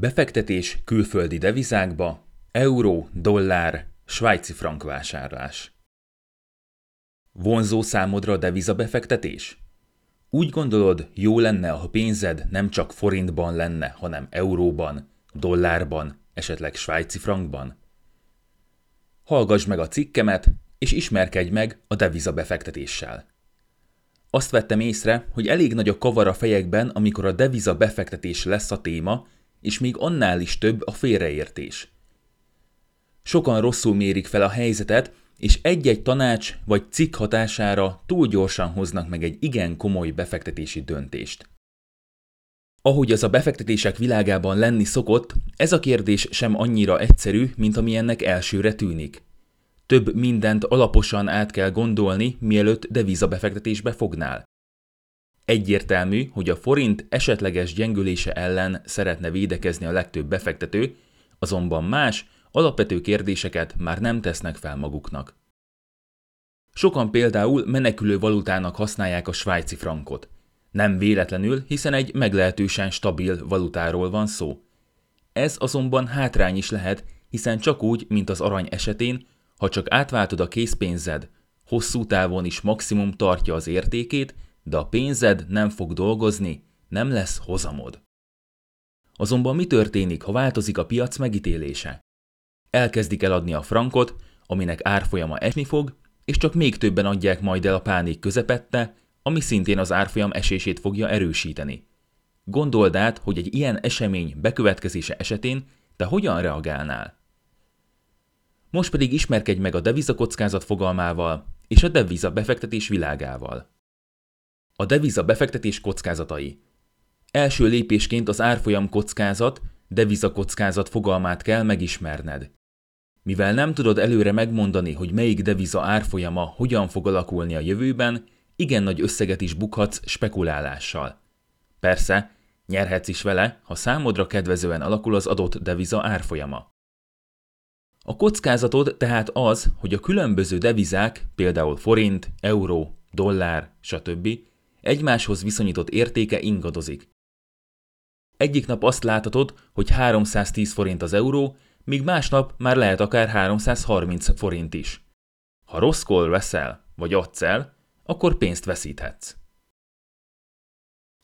Befektetés külföldi devizákba, euró, dollár, svájci frank vásárlás. Vonzó számodra a devizabefektetés? Úgy gondolod, jó lenne, ha pénzed nem csak forintban lenne, hanem euróban, dollárban, esetleg svájci frankban? Hallgass meg a cikkemet, és ismerkedj meg a devizabefektetéssel. Azt vettem észre, hogy elég nagy a kavar a fejekben, amikor a deviza befektetés lesz a téma, és még annál is több a félreértés. Sokan rosszul mérik fel a helyzetet, és egy-egy tanács vagy cikk hatására túl gyorsan hoznak meg egy igen komoly befektetési döntést. Ahogy az a befektetések világában lenni szokott, ez a kérdés sem annyira egyszerű, mint ami ennek elsőre tűnik. Több mindent alaposan át kell gondolni, mielőtt devizabefektetésbe fognál. Egyértelmű, hogy a forint esetleges gyengülése ellen szeretne védekezni a legtöbb befektető, azonban más, alapvető kérdéseket már nem tesznek fel maguknak. Sokan például menekülő valutának használják a svájci frankot. Nem véletlenül, hiszen egy meglehetősen stabil valutáról van szó. Ez azonban hátrány is lehet, hiszen csak úgy, mint az arany esetén, ha csak átváltod a készpénzed, hosszú távon is maximum tartja az értékét, de a pénzed nem fog dolgozni, nem lesz hozamod. Azonban mi történik, ha változik a piac megítélése? Elkezdik eladni a frankot, aminek árfolyama esni fog, és csak még többen adják majd el a pánik közepette, ami szintén az árfolyam esését fogja erősíteni. Gondold át, hogy egy ilyen esemény bekövetkezése esetén te hogyan reagálnál? Most pedig ismerkedj meg a devizakockázat fogalmával és a deviza befektetés világával. A deviza befektetés kockázatai. Első lépésként az árfolyam kockázat, deviza kockázat fogalmát kell megismerned. Mivel nem tudod előre megmondani, hogy melyik deviza árfolyama hogyan fog alakulni a jövőben, igen nagy összeget is bukhatsz spekulálással. Persze, nyerhetsz is vele, ha számodra kedvezően alakul az adott deviza árfolyama. A kockázatod tehát az, hogy a különböző devizák, például forint, euró, dollár, stb. Egymáshoz viszonyított értéke ingadozik. Egyik nap azt láthatod, hogy 310 forint az euró, míg másnap már lehet akár 330 forint is. Ha rosszkor veszel, vagy adsz el, akkor pénzt veszíthetsz.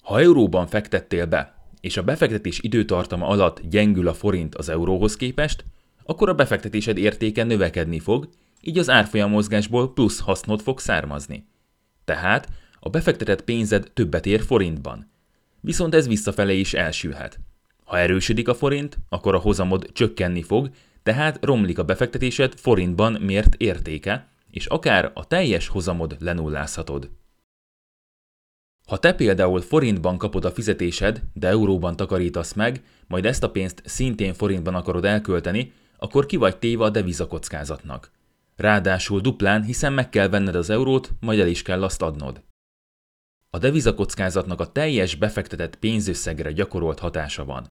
Ha euróban fektettél be, és a befektetés időtartama alatt gyengül a forint az euróhoz képest, akkor a befektetésed értéke növekedni fog, így az árfolyam mozgásból plusz hasznot fog származni. Tehát a befektetett pénzed többet ér forintban. Viszont ez visszafele is elsülhet. Ha erősödik a forint, akkor a hozamod csökkenni fog, tehát romlik a befektetésed forintban mért értéke, és akár a teljes hozamod lenullázhatod. Ha te például forintban kapod a fizetésed, de euróban takarítasz meg, majd ezt a pénzt szintén forintban akarod elkölteni, akkor ki vagy téve a devizakockázatnak. Ráadásul duplán, hiszen meg kell venned az eurót, majd el is kell azt adnod. A devizakockázatnak a teljes befektetett pénzösszegre gyakorolt hatása van.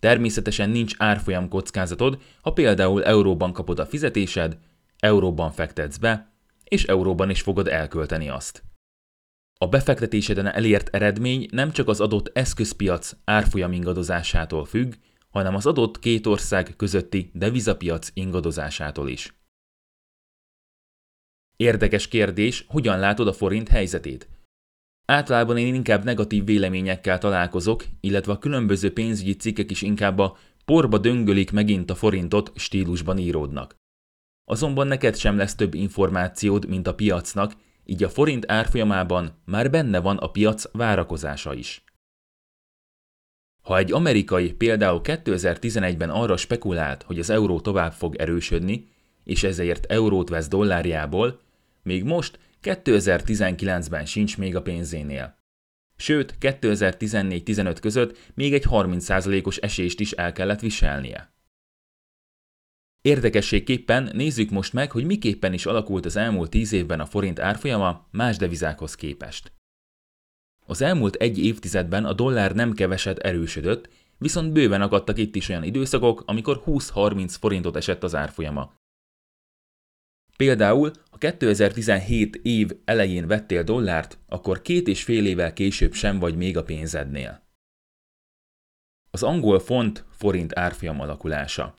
Természetesen nincs árfolyam kockázatod, ha például euróban kapod a fizetésed, euróban fektetsz be, és euróban is fogod elkölteni azt. A befektetéseden elért eredmény nem csak az adott eszközpiac árfolyam ingadozásától függ, hanem az adott két ország közötti devizapiac ingadozásától is. Érdekes kérdés, hogyan látod a forint helyzetét? Általában én inkább negatív véleményekkel találkozok, illetve a különböző pénzügyi cikkek is inkább a porba döngölik megint a forintot stílusban íródnak. Azonban neked sem lesz több információd, mint a piacnak, így a forint árfolyamában már benne van a piac várakozása is. Ha egy amerikai például 2011-ben arra spekulált, hogy az euró tovább fog erősödni, és ezért eurót vesz dollárjából, még most 2019-ben sincs még a pénzénél. Sőt, 2014-15 között még egy 30%-os esést is el kellett viselnie. Érdekességképpen nézzük most meg, hogy miképpen is alakult az elmúlt 10 évben a forint árfolyama más devizákhoz képest. Az elmúlt egy évtizedben a dollár nem keveset erősödött, viszont bőven akadtak itt is olyan időszakok, amikor 20-30 forintot esett az árfolyama. Például, ha 2017 év elején vettél dollárt, akkor két és fél évvel később sem vagy még a pénzednél. Az angol font forint árfolyam alakulása.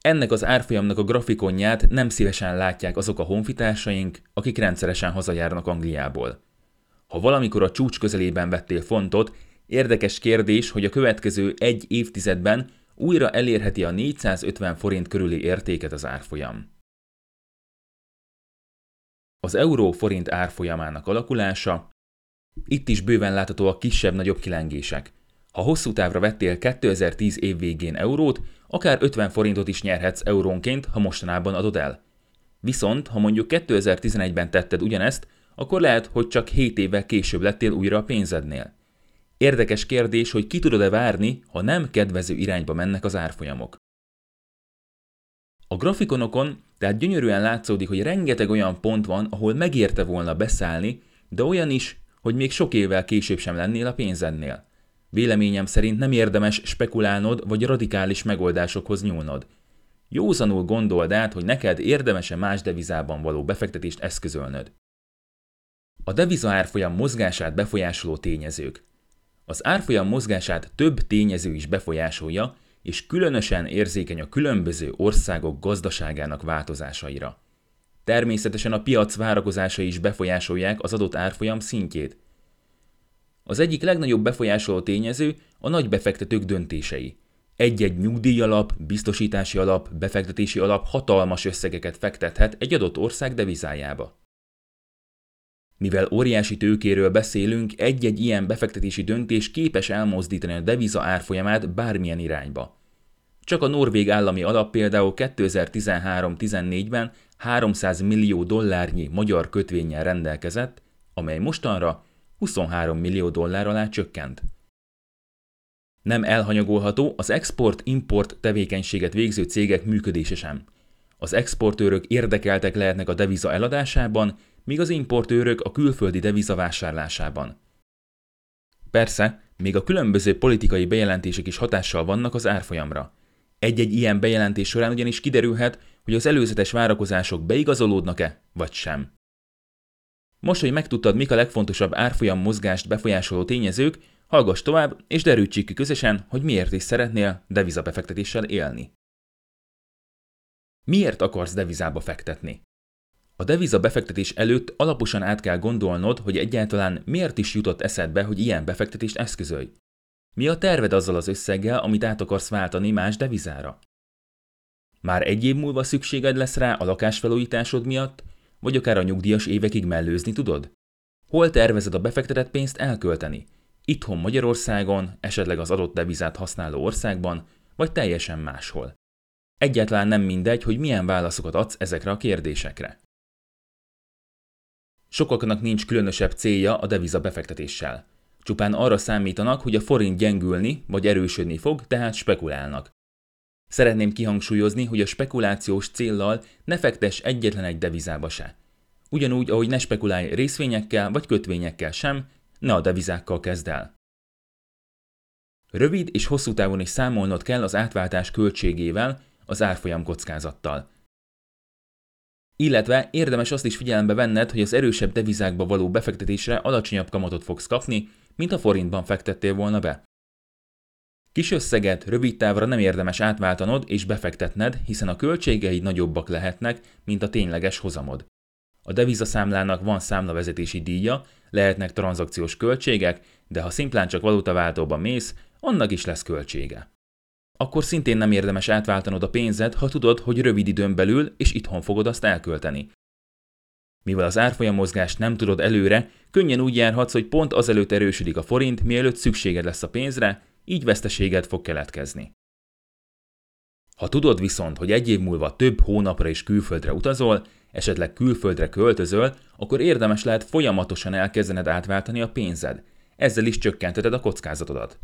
Ennek az árfolyamnak a grafikonját nem szívesen látják azok a honfitársaink, akik rendszeresen hazajárnak Angliából. Ha valamikor a csúcs közelében vettél fontot, érdekes kérdés, hogy a következő egy évtizedben újra elérheti a 450 forint körüli értéket az árfolyam. Az euró-forint árfolyamának alakulása. Itt is bőven látható a kisebb-nagyobb kilengések. Ha hosszú távra vettél 2010 év végén eurót, akár 50 forintot is nyerhetsz eurónként, ha mostanában adod el. Viszont, ha mondjuk 2011-ben tetted ugyanezt, akkor lehet, hogy csak 7 évvel később lettél újra a pénzednél. Érdekes kérdés, hogy ki tudod-e várni, ha nem kedvező irányba mennek az árfolyamok. A grafikonokon tehát gyönyörűen látszódik, hogy rengeteg olyan pont van, ahol megérte volna beszállni, de olyan is, hogy még sok évvel később sem lennél a pénzednél. Véleményem szerint nem érdemes spekulálnod vagy radikális megoldásokhoz nyúlnod. Józanul gondold át, hogy neked érdemese más devizában való befektetést eszközölnöd. A deviza árfolyam mozgását befolyásoló tényezők. Az árfolyam mozgását több tényező is befolyásolja, és különösen érzékeny a különböző országok gazdaságának változásaira. Természetesen a piac várakozásai is befolyásolják az adott árfolyam szintjét. Az egyik legnagyobb befolyásoló tényező a nagy befektetők döntései. Egy-egy nyugdíjalap, biztosítási alap, befektetési alap hatalmas összegeket fektethet egy adott ország devizájába. Mivel óriási tőkéről beszélünk, egy-egy ilyen befektetési döntés képes elmozdítani a deviza árfolyamát bármilyen irányba. Csak a norvég állami alap például 2013-14-ben 300 millió dollárnyi magyar kötvényel rendelkezett, amely mostanra 23 millió dollár alá csökkent. Nem elhanyagolható az export-import tevékenységet végző cégek működése sem. Az exportőrök érdekeltek lehetnek a deviza eladásában, míg az importőrök a külföldi deviza vásárlásában. Persze, még a különböző politikai bejelentések is hatással vannak az árfolyamra. Egy-egy ilyen bejelentés során ugyanis kiderülhet, hogy az előzetes várakozások beigazolódnak-e, vagy sem. Most, hogy megtudtad, mik a legfontosabb árfolyam mozgást befolyásoló tényezők, hallgass tovább, és derültsük ki közösen, hogy miért is szeretnél devizabefektetéssel élni. Miért akarsz devizába fektetni? A deviza befektetés előtt alaposan át kell gondolnod, hogy egyáltalán miért is jutott eszedbe, hogy ilyen befektetést eszközölj. Mi a terved azzal az összeggel, amit át akarsz váltani más devizára? Már egy év múlva szükséged lesz rá a lakásfelújításod miatt, vagy akár a nyugdíjas évekig mellőzni tudod? Hol tervezed a befektetett pénzt elkölteni? Itthon Magyarországon, esetleg az adott devizát használó országban, vagy teljesen máshol? Egyáltalán nem mindegy, hogy milyen válaszokat adsz ezekre a kérdésekre. Sokaknak nincs különösebb célja a deviza befektetéssel. Csupán arra számítanak, hogy a forint gyengülni vagy erősödni fog, tehát spekulálnak. Szeretném kihangsúlyozni, hogy a spekulációs céllal ne fektes egyetlen egy devizába se. Ugyanúgy, ahogy ne spekulálj részvényekkel vagy kötvényekkel sem, ne a devizákkal kezd el. Rövid és hosszú távon is számolnod kell az átváltás költségével, az árfolyam kockázattal. Illetve érdemes azt is figyelembe venned, hogy az erősebb devizákba való befektetésre alacsonyabb kamatot fogsz kapni, mint a forintban fektettél volna be. Kis összeget rövid távra nem érdemes átváltanod és befektetned, hiszen a költségeid nagyobbak lehetnek, mint a tényleges hozamod. A devizaszámlának van számlavezetési díja, lehetnek tranzakciós költségek, de ha szimplán csak valutaváltóban mész, annak is lesz költsége akkor szintén nem érdemes átváltanod a pénzed, ha tudod, hogy rövid időn belül és itthon fogod azt elkölteni. Mivel az árfolyam mozgást nem tudod előre, könnyen úgy járhatsz, hogy pont azelőtt erősödik a forint, mielőtt szükséged lesz a pénzre, így veszteséged fog keletkezni. Ha tudod viszont, hogy egy év múlva több hónapra is külföldre utazol, esetleg külföldre költözöl, akkor érdemes lehet folyamatosan elkezdened átváltani a pénzed. Ezzel is csökkenteted a kockázatodat.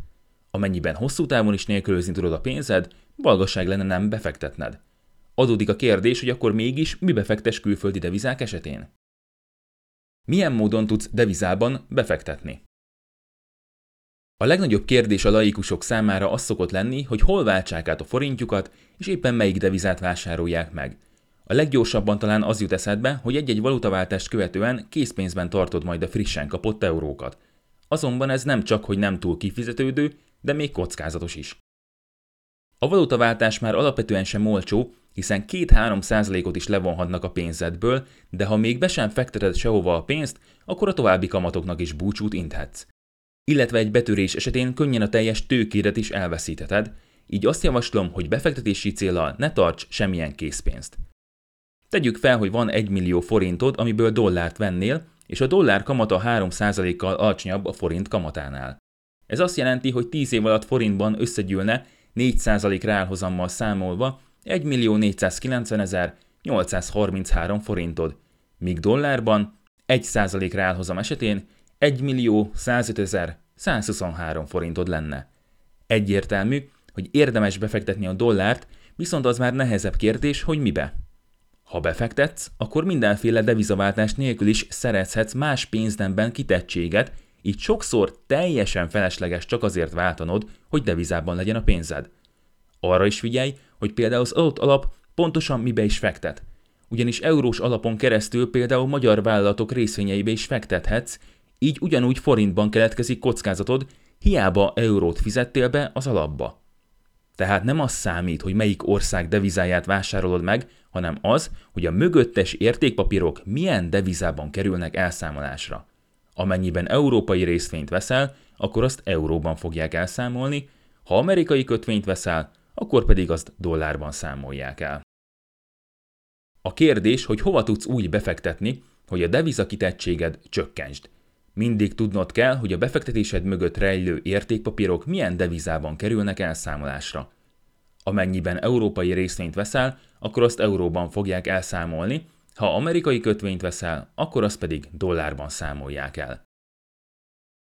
Amennyiben hosszú távon is nélkülözni tudod a pénzed, balgasság lenne nem befektetned. Adódik a kérdés, hogy akkor mégis mi befektes külföldi devizák esetén? Milyen módon tudsz devizában befektetni? A legnagyobb kérdés a laikusok számára az szokott lenni, hogy hol váltsák át a forintjukat, és éppen melyik devizát vásárolják meg. A leggyorsabban talán az jut eszedbe, hogy egy-egy valutaváltást követően készpénzben tartod majd a frissen kapott eurókat. Azonban ez nem csak, hogy nem túl kifizetődő, de még kockázatos is. A valutaváltás már alapvetően sem olcsó, hiszen 2-3 százalékot is levonhatnak a pénzedből, de ha még be sem fekteted sehova a pénzt, akkor a további kamatoknak is búcsút inthetsz. Illetve egy betörés esetén könnyen a teljes tőkédet is elveszítheted, így azt javaslom, hogy befektetési célral ne tarts semmilyen készpénzt. Tegyük fel, hogy van 1 millió forintod, amiből dollárt vennél, és a dollár kamata 3%-kal alacsonyabb a forint kamatánál. Ez azt jelenti, hogy 10 év alatt forintban összegyűlne 4% reálhozammal számolva 1.490.833 forintod, míg dollárban 1% reálhozam esetén 1.105.123 forintod lenne. Egyértelmű, hogy érdemes befektetni a dollárt, viszont az már nehezebb kérdés, hogy mibe. Ha befektetsz, akkor mindenféle devizaváltás nélkül is szerezhetsz más pénznemben kitettséget, így sokszor teljesen felesleges csak azért váltanod, hogy devizában legyen a pénzed. Arra is figyelj, hogy például az adott alap pontosan mibe is fektet. Ugyanis eurós alapon keresztül például magyar vállalatok részvényeibe is fektethetsz, így ugyanúgy forintban keletkezik kockázatod, hiába eurót fizettél be az alapba. Tehát nem az számít, hogy melyik ország devizáját vásárolod meg, hanem az, hogy a mögöttes értékpapírok milyen devizában kerülnek elszámolásra. Amennyiben európai részvényt veszel, akkor azt euróban fogják elszámolni, ha amerikai kötvényt veszel, akkor pedig azt dollárban számolják el. A kérdés, hogy hova tudsz úgy befektetni, hogy a deviza kitettséged csökkentsd. Mindig tudnod kell, hogy a befektetésed mögött rejlő értékpapírok milyen devizában kerülnek elszámolásra. Amennyiben európai részvényt veszel, akkor azt euróban fogják elszámolni, ha amerikai kötvényt veszel, akkor azt pedig dollárban számolják el.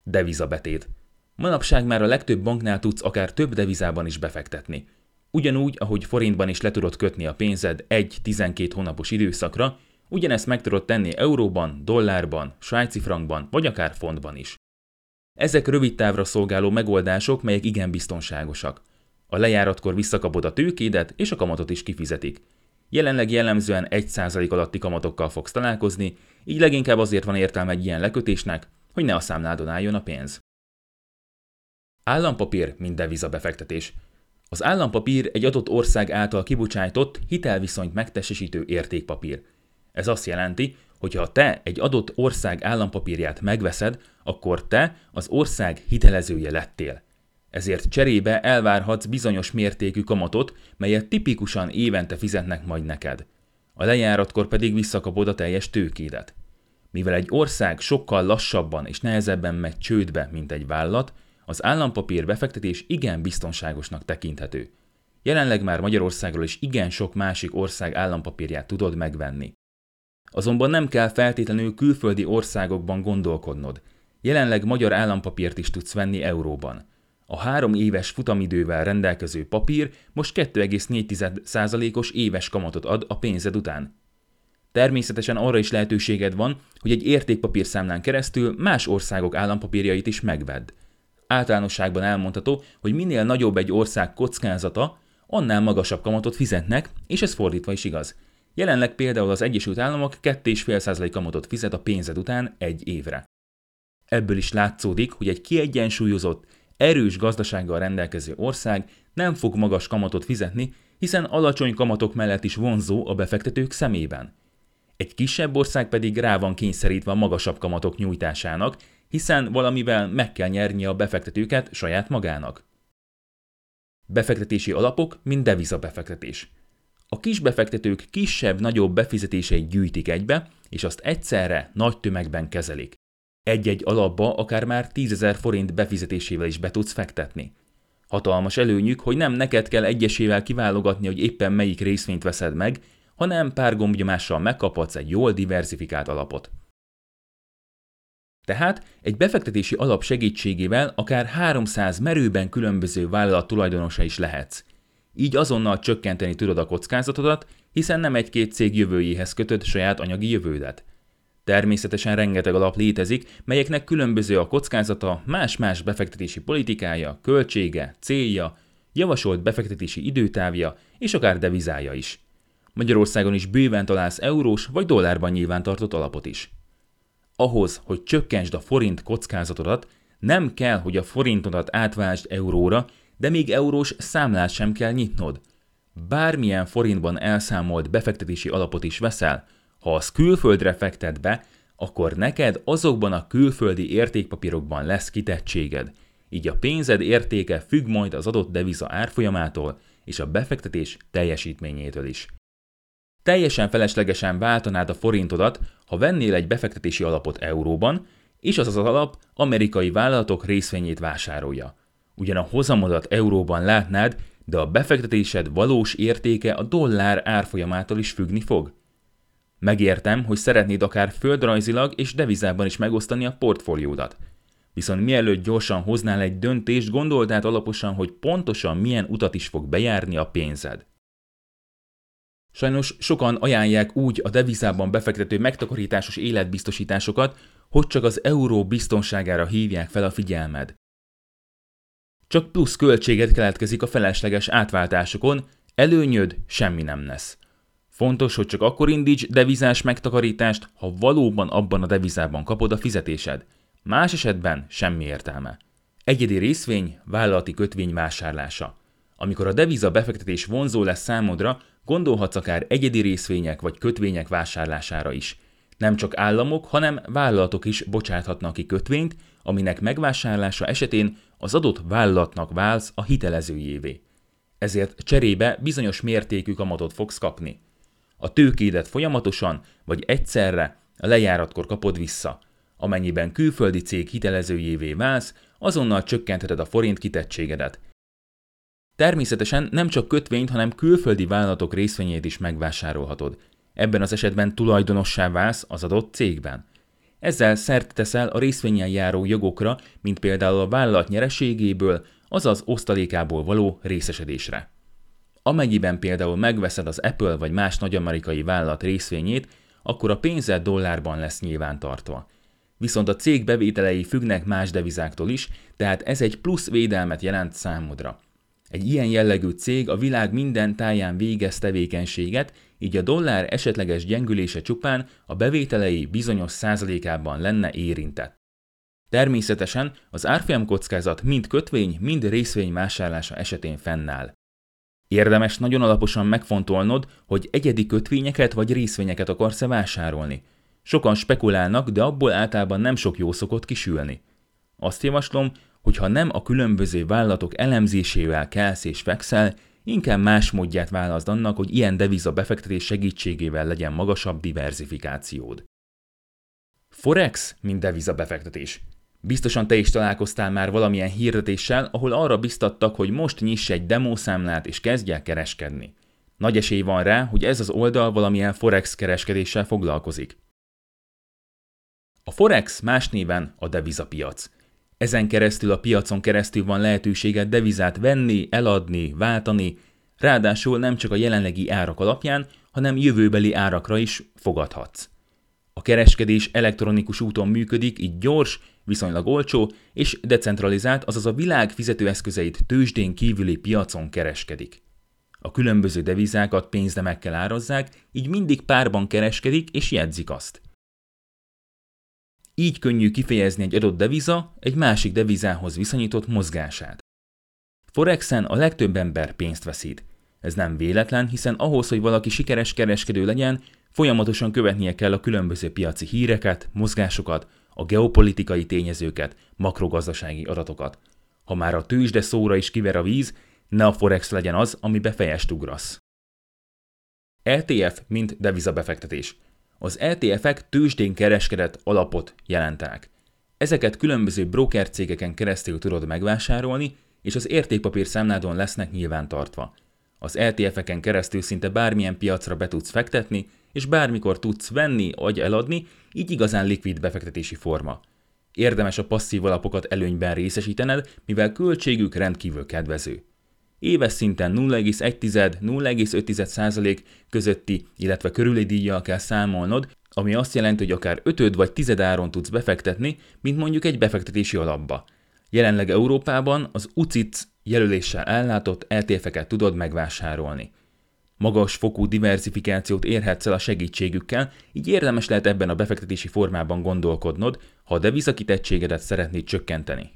Devizabetét. Manapság már a legtöbb banknál tudsz akár több devizában is befektetni. Ugyanúgy, ahogy forintban is le tudod kötni a pénzed egy 12 hónapos időszakra, ugyanezt meg tudod tenni euróban, dollárban, svájci frankban vagy akár fontban is. Ezek rövid távra szolgáló megoldások, melyek igen biztonságosak. A lejáratkor visszakapod a tőkédet, és a kamatot is kifizetik. Jelenleg jellemzően 1% alatti kamatokkal fogsz találkozni, így leginkább azért van értelme egy ilyen lekötésnek, hogy ne a számládon álljon a pénz. Állampapír, mint devizabefektetés. Az állampapír egy adott ország által kibocsájtott hitelviszonyt megtestesítő értékpapír. Ez azt jelenti, hogy ha te egy adott ország állampapírját megveszed, akkor te az ország hitelezője lettél. Ezért cserébe elvárhatsz bizonyos mértékű kamatot, melyet tipikusan évente fizetnek majd neked. A lejáratkor pedig visszakapod a teljes tőkédet. Mivel egy ország sokkal lassabban és nehezebben megy csődbe, mint egy vállalat, az állampapír befektetés igen biztonságosnak tekinthető. Jelenleg már Magyarországról is igen sok másik ország állampapírját tudod megvenni. Azonban nem kell feltétlenül külföldi országokban gondolkodnod. Jelenleg magyar állampapírt is tudsz venni euróban. A három éves futamidővel rendelkező papír most 2,4%-os éves kamatot ad a pénzed után. Természetesen arra is lehetőséged van, hogy egy értékpapír számlán keresztül más országok állampapírjait is megvedd. Általánosságban elmondható, hogy minél nagyobb egy ország kockázata, annál magasabb kamatot fizetnek, és ez fordítva is igaz. Jelenleg például az Egyesült Államok 2,5% kamatot fizet a pénzed után egy évre. Ebből is látszódik, hogy egy kiegyensúlyozott, erős gazdasággal rendelkező ország nem fog magas kamatot fizetni, hiszen alacsony kamatok mellett is vonzó a befektetők szemében. Egy kisebb ország pedig rá van kényszerítve a magasabb kamatok nyújtásának, hiszen valamivel meg kell nyernie a befektetőket saját magának. Befektetési alapok, mint deviza befektetés. A kis befektetők kisebb-nagyobb befizetéseit gyűjtik egybe, és azt egyszerre nagy tömegben kezelik. Egy-egy alapba akár már 10.000 forint befizetésével is be tudsz fektetni. Hatalmas előnyük, hogy nem neked kell egyesével kiválogatni, hogy éppen melyik részvényt veszed meg, hanem pár gombnyomással megkaphatsz egy jól diversifikált alapot. Tehát egy befektetési alap segítségével akár 300 merőben különböző vállalat tulajdonosa is lehetsz. Így azonnal csökkenteni tudod a kockázatodat, hiszen nem egy-két cég jövőjéhez kötöd saját anyagi jövődet. Természetesen rengeteg alap létezik, melyeknek különböző a kockázata, más-más befektetési politikája, költsége, célja, javasolt befektetési időtávja és akár devizája is. Magyarországon is bőven találsz eurós vagy dollárban nyilvántartott alapot is. Ahhoz, hogy csökkentsd a forint kockázatodat, Nem kell, hogy a forintodat átváltsd euróra, de még eurós számlát sem kell nyitnod. Bármilyen forintban elszámolt befektetési alapot is veszel, ha az külföldre fektet be, akkor neked azokban a külföldi értékpapírokban lesz kitettséged. Így a pénzed értéke függ majd az adott deviza árfolyamától és a befektetés teljesítményétől is. Teljesen feleslegesen váltanád a forintodat, ha vennél egy befektetési alapot euróban, és az az alap amerikai vállalatok részvényét vásárolja. Ugyan a hozamodat euróban látnád, de a befektetésed valós értéke a dollár árfolyamától is függni fog. Megértem, hogy szeretnéd akár földrajzilag és devizában is megosztani a portfóliódat. Viszont mielőtt gyorsan hoznál egy döntést, gondold át alaposan, hogy pontosan milyen utat is fog bejárni a pénzed. Sajnos sokan ajánlják úgy a devizában befektető megtakarításos életbiztosításokat, hogy csak az euró biztonságára hívják fel a figyelmed. Csak plusz költséget keletkezik a felesleges átváltásokon, előnyöd semmi nem lesz. Fontos, hogy csak akkor indíts devizás megtakarítást, ha valóban abban a devizában kapod a fizetésed. Más esetben semmi értelme. Egyedi részvény, vállalati kötvény vásárlása. Amikor a deviza befektetés vonzó lesz számodra, gondolhatsz akár egyedi részvények vagy kötvények vásárlására is. Nem csak államok, hanem vállalatok is bocsáthatnak ki kötvényt, aminek megvásárlása esetén az adott vállalatnak válsz a hitelezőjévé. Ezért cserébe bizonyos mértékű kamatot fogsz kapni. A tőkédet folyamatosan vagy egyszerre a lejáratkor kapod vissza. Amennyiben külföldi cég hitelezőjévé válsz, azonnal csökkentheted a forint kitettségedet. Természetesen nem csak kötvényt, hanem külföldi vállalatok részvényét is megvásárolhatod. Ebben az esetben tulajdonossá válsz az adott cégben. Ezzel szert teszel a részvényen járó jogokra, mint például a vállalat nyereségéből, azaz osztalékából való részesedésre. Amennyiben például megveszed az Apple vagy más nagy amerikai vállalat részvényét, akkor a pénzed dollárban lesz nyilvántartva. Viszont a cég bevételei függnek más devizáktól is, tehát ez egy plusz védelmet jelent számodra. Egy ilyen jellegű cég a világ minden táján végez tevékenységet, így a dollár esetleges gyengülése csupán a bevételei bizonyos százalékában lenne érintett. Természetesen az árfolyam kockázat mind kötvény, mind részvény vásárlása esetén fennáll. Érdemes nagyon alaposan megfontolnod, hogy egyedi kötvényeket vagy részvényeket akarsz-e vásárolni. Sokan spekulálnak, de abból általában nem sok jó szokott kisülni. Azt javaslom, hogy ha nem a különböző vállalatok elemzésével kelsz és fekszel, inkább más módját válaszd annak, hogy ilyen deviza befektetés segítségével legyen magasabb diversifikációd. Forex, mint deviza befektetés. Biztosan te is találkoztál már valamilyen hirdetéssel, ahol arra biztattak, hogy most nyiss egy demószámlát és kezdj el kereskedni. Nagy esély van rá, hogy ez az oldal valamilyen forex kereskedéssel foglalkozik. A forex más néven a devizapiac. Ezen keresztül a piacon keresztül van lehetőséged devizát venni, eladni, váltani, ráadásul nem csak a jelenlegi árak alapján, hanem jövőbeli árakra is fogadhatsz. A kereskedés elektronikus úton működik, így gyors, viszonylag olcsó és decentralizált, azaz a világ fizetőeszközeit tőzsdén kívüli piacon kereskedik. A különböző devizákat pénznemekkel árazzák, így mindig párban kereskedik és jegyzik azt. Így könnyű kifejezni egy adott deviza egy másik devizához viszonyított mozgását. Forexen a legtöbb ember pénzt veszít. Ez nem véletlen, hiszen ahhoz, hogy valaki sikeres kereskedő legyen, folyamatosan követnie kell a különböző piaci híreket, mozgásokat, a geopolitikai tényezőket, makrogazdasági adatokat. Ha már a tőzsde szóra is kiver a víz, ne a Forex legyen az, ami befejest ugrasz. ETF, mint devizabefektetés. Az ETF-ek tőzsdén kereskedett alapot jelentenek. Ezeket különböző broker cégeken keresztül tudod megvásárolni, és az értékpapír számládon lesznek nyilvántartva. Az ETF-eken keresztül szinte bármilyen piacra be tudsz fektetni, és bármikor tudsz venni vagy eladni, így igazán likvid befektetési forma. Érdemes a passzív alapokat előnyben részesítened, mivel költségük rendkívül kedvező. Éves szinten 0,1-0,5% közötti, illetve körüli díjjal kell számolnod, ami azt jelenti, hogy akár ötöd vagy tized áron tudsz befektetni, mint mondjuk egy befektetési alapba. Jelenleg Európában az UCITS jelöléssel ellátott ETF-eket tudod megvásárolni. Magas fokú diversifikációt érhetsz el a segítségükkel, így érdemes lehet ebben a befektetési formában gondolkodnod, ha a devizakitettségedet szeretnéd csökkenteni.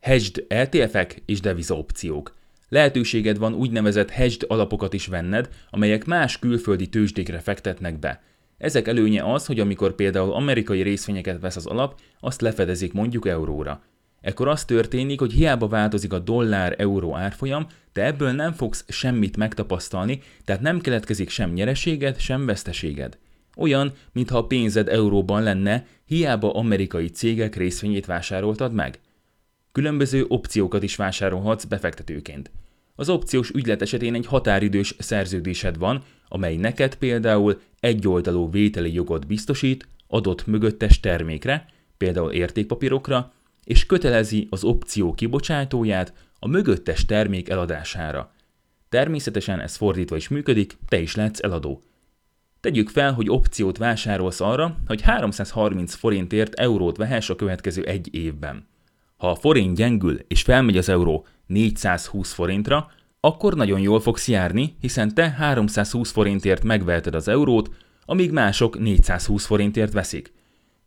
Hedged ETF-ek és devizaopciók. Lehetőséged van úgynevezett hedged alapokat is venned, amelyek más külföldi tőzsdékre fektetnek be. Ezek előnye az, hogy amikor például amerikai részvényeket vesz az alap, azt lefedezik mondjuk euróra. Ekkor az történik, hogy hiába változik a dollár-euró árfolyam, te ebből nem fogsz semmit megtapasztalni, tehát nem keletkezik sem nyereséged, sem veszteséged. Olyan, mintha a pénzed euróban lenne, hiába amerikai cégek részvényét vásároltad meg. Különböző opciókat is vásárolhatsz befektetőként. Az opciós ügylet esetén egy határidős szerződésed van, amely neked például egyoldalú vételi jogot biztosít adott mögöttes termékre, például értékpapírokra, és kötelezi az opció kibocsátóját a mögöttes termék eladására. Természetesen ez fordítva is működik, te is lehetsz eladó. Tegyük fel, hogy opciót vásárolsz arra, hogy 330 forintért eurót vehess a következő egy évben. Ha a forint gyengül és felmegy az euró 420 forintra, akkor nagyon jól fogsz járni, hiszen te 320 forintért megveheted az eurót, amíg mások 420 forintért veszik.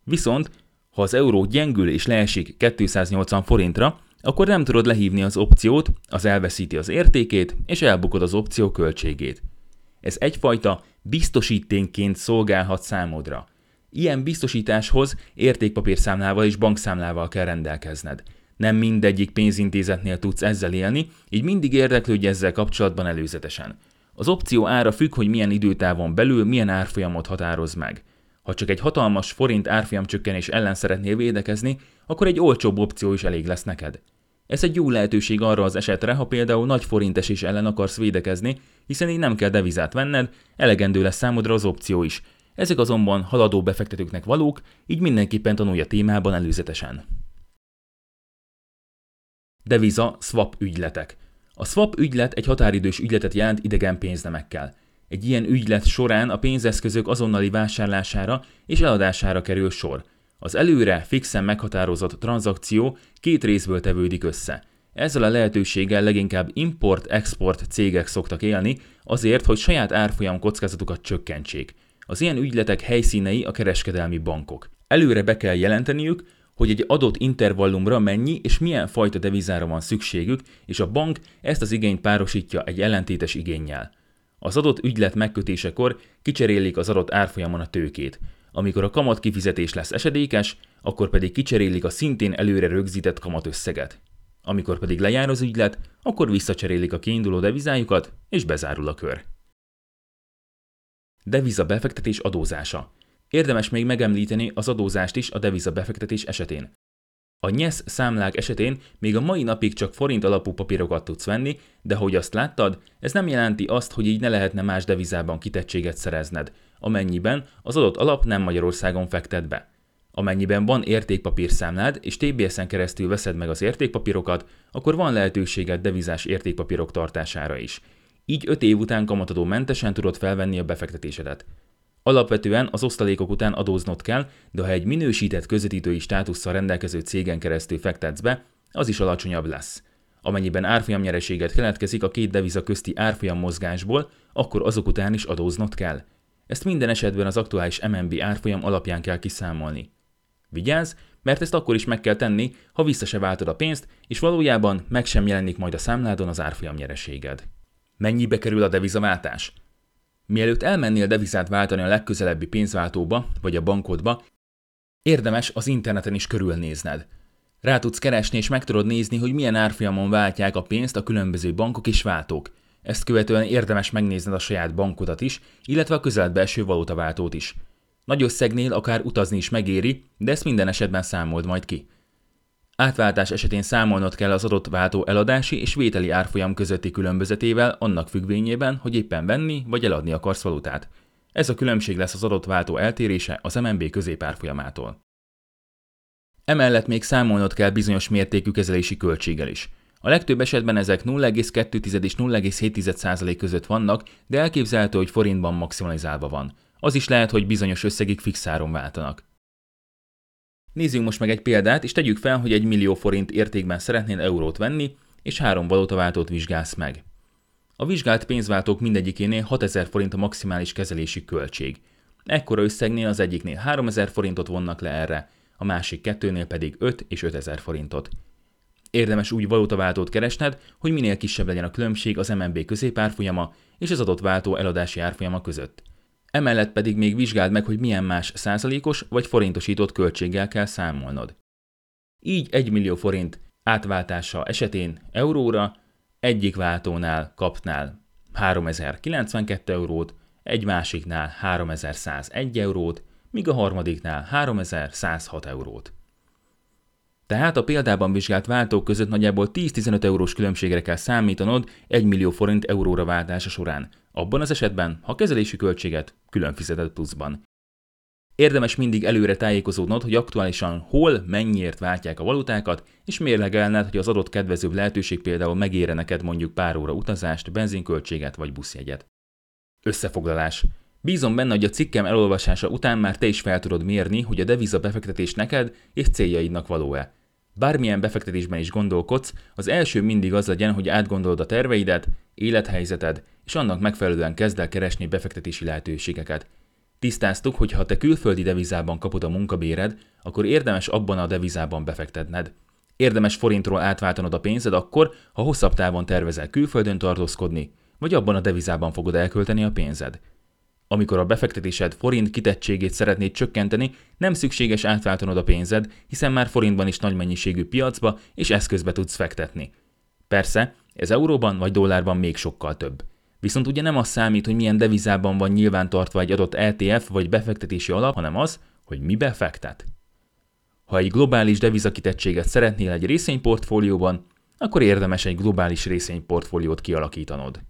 Viszont, ha az euró gyengül és leesik 280 forintra, akkor nem tudod lehívni az opciót, az elveszíti az értékét, és elbukod az opció költségét. Ez egyfajta biztosíténként szolgálhat számodra. Ilyen biztosításhoz értékpapírszámlával és bankszámlával kell rendelkezned. Nem mindegyik pénzintézetnél tudsz ezzel élni, így mindig érdeklődj ezzel kapcsolatban előzetesen. Az opció ára függ, hogy milyen időtávon belül milyen árfolyamot határoz meg. Ha csak egy hatalmas forint árfolyamcsökkenés ellen szeretnél védekezni, akkor egy olcsóbb opció is elég lesz neked. Ez egy jó lehetőség arra az esetre, ha például nagy forintes ellen akarsz védekezni, hiszen így nem kell devizát venned, elegendő lesz számodra az opció is. Ezek azonban haladó befektetőknek valók, így mindenképpen tanulja témában előzetesen. Deviza swap ügyletek. A swap ügylet egy határidős ügyletet jelent idegen pénznemekkel. Egy ilyen ügylet során a pénzeszközök azonnali vásárlására és eladására kerül sor. Az előre fixen meghatározott tranzakció két részből tevődik össze. Ezzel a lehetőséggel leginkább import-export cégek szoktak élni, azért, hogy saját árfolyam kockázatukat csökkentsék. Az ilyen ügyletek helyszínei a kereskedelmi bankok. Előre be kell jelenteniük, hogy egy adott intervallumra mennyi és milyen fajta devizára van szükségük, és a bank ezt az igényt párosítja egy ellentétes igényel. Az adott ügylet megkötésekor kicserélik az adott árfolyamon a tőkét. Amikor a kamat kifizetés lesz esedékes, akkor pedig kicserélik a szintén előre rögzített kamatösszeget. Amikor pedig lejár az ügylet, akkor visszacserélik a kiinduló devizájukat, és bezárul a kör. Deviza befektetés adózása. Érdemes még megemlíteni az adózást is a deviza befektetés esetén. A nyesz számlák esetén még a mai napig csak forint alapú papírokat tudsz venni, de hogy azt láttad, ez nem jelenti azt, hogy így ne lehetne más devizában kitettséget szerezned, amennyiben az adott alap nem Magyarországon fektet be. Amennyiben van értékpapírszámlád, és TBS-en keresztül veszed meg az értékpapírokat, akkor van lehetőséged devizás értékpapírok tartására is. Így 5 év után kamatadó mentesen tudod felvenni a befektetésedet. Alapvetően az osztalékok után adóznod kell, de ha egy minősített közvetítői státusszal rendelkező cégen keresztül fektetsz be, az is alacsonyabb lesz. Amennyiben árfolyamnyereséget keletkezik a két deviza közti árfolyam mozgásból, akkor azok után is adóznod kell. Ezt minden esetben az aktuális MNB árfolyam alapján kell kiszámolni. Vigyázz, mert ezt akkor is meg kell tenni, ha vissza se váltod a pénzt, és valójában meg sem jelenik majd a számládon az árfolyam nyereséged. Mennyibe kerül a devizaváltás? Mielőtt elmennél devizát váltani a legközelebbi pénzváltóba vagy a bankodba, érdemes az interneten is körülnézned. Rá tudsz keresni és meg tudod nézni, hogy milyen árfolyamon váltják a pénzt a különböző bankok és váltók. Ezt követően érdemes megnézned a saját bankodat is, illetve a közeledbe eső valutaváltót is. Nagy összegnél akár utazni is megéri, de ezt minden esetben számold majd ki. Átváltás esetén számolnod kell az adott váltó eladási és vételi árfolyam közötti különbözetével annak függvényében, hogy éppen venni vagy eladni akarsz valutát. Ez a különbség lesz az adott váltó eltérése az MNB középárfolyamától. Emellett még számolnod kell bizonyos mértékű kezelési költséggel is. A legtöbb esetben ezek 0,2 és 0,7% között vannak, de elképzelhető, hogy forintban maximalizálva van. Az is lehet, hogy bizonyos összegig fixáron váltanak. Nézzünk most meg egy példát, és tegyük fel, hogy egy millió forint értékben szeretnél eurót venni, és három valutaváltót vizsgálsz meg. A vizsgált pénzváltók mindegyikénél 6000 forint a maximális kezelési költség. Ekkora összegnél az egyiknél 3000 forintot vonnak le erre, a másik kettőnél pedig 5 és 5000 forintot. Érdemes úgy valutaváltót keresned, hogy minél kisebb legyen a különbség az MNB középárfolyama és az adott váltó eladási árfolyama között. Emellett pedig még vizsgáld meg, hogy milyen más százalékos vagy forintosított költséggel kell számolnod. Így 1 millió forint átváltása esetén euróra egyik váltónál kapnál 3092 eurót, egy másiknál 3101 eurót, míg a harmadiknál 3106 eurót. Tehát a példában vizsgált váltók között nagyjából 10-15 eurós különbségre kell számítanod 1 millió forint euróra váltása során, abban az esetben, ha kezelési költséget külön fizeted pluszban. Érdemes mindig előre tájékozódnod, hogy aktuálisan hol, mennyiért váltják a valutákat, és mérlegelned, hogy az adott kedvezőbb lehetőség például megére neked mondjuk pár óra utazást, benzinköltséget vagy buszjegyet. Összefoglalás. Bízom benne, hogy a cikkem elolvasása után már te is fel tudod mérni, hogy a deviza befektetés neked és céljaidnak való-e. Bármilyen befektetésben is gondolkodsz, az első mindig az legyen, hogy átgondolod a terveidet, élethelyzeted, és annak megfelelően kezd el keresni befektetési lehetőségeket. Tisztáztuk, hogy ha te külföldi devizában kapod a munkabéred, akkor érdemes abban a devizában befektetned. Érdemes forintról átváltanod a pénzed akkor, ha hosszabb távon tervezel külföldön tartózkodni, vagy abban a devizában fogod elkölteni a pénzed. Amikor a befektetésed forint kitettségét szeretnéd csökkenteni, nem szükséges átváltanod a pénzed, hiszen már forintban is nagy mennyiségű piacba és eszközbe tudsz fektetni. Persze, ez euróban vagy dollárban még sokkal több. Viszont ugye nem az számít, hogy milyen devizában van nyilvántartva egy adott ETF vagy befektetési alap, hanem az, hogy mi befektet. Ha egy globális devizakitettséget szeretnél egy részvényportfólióban, akkor érdemes egy globális részvényportfóliót kialakítanod.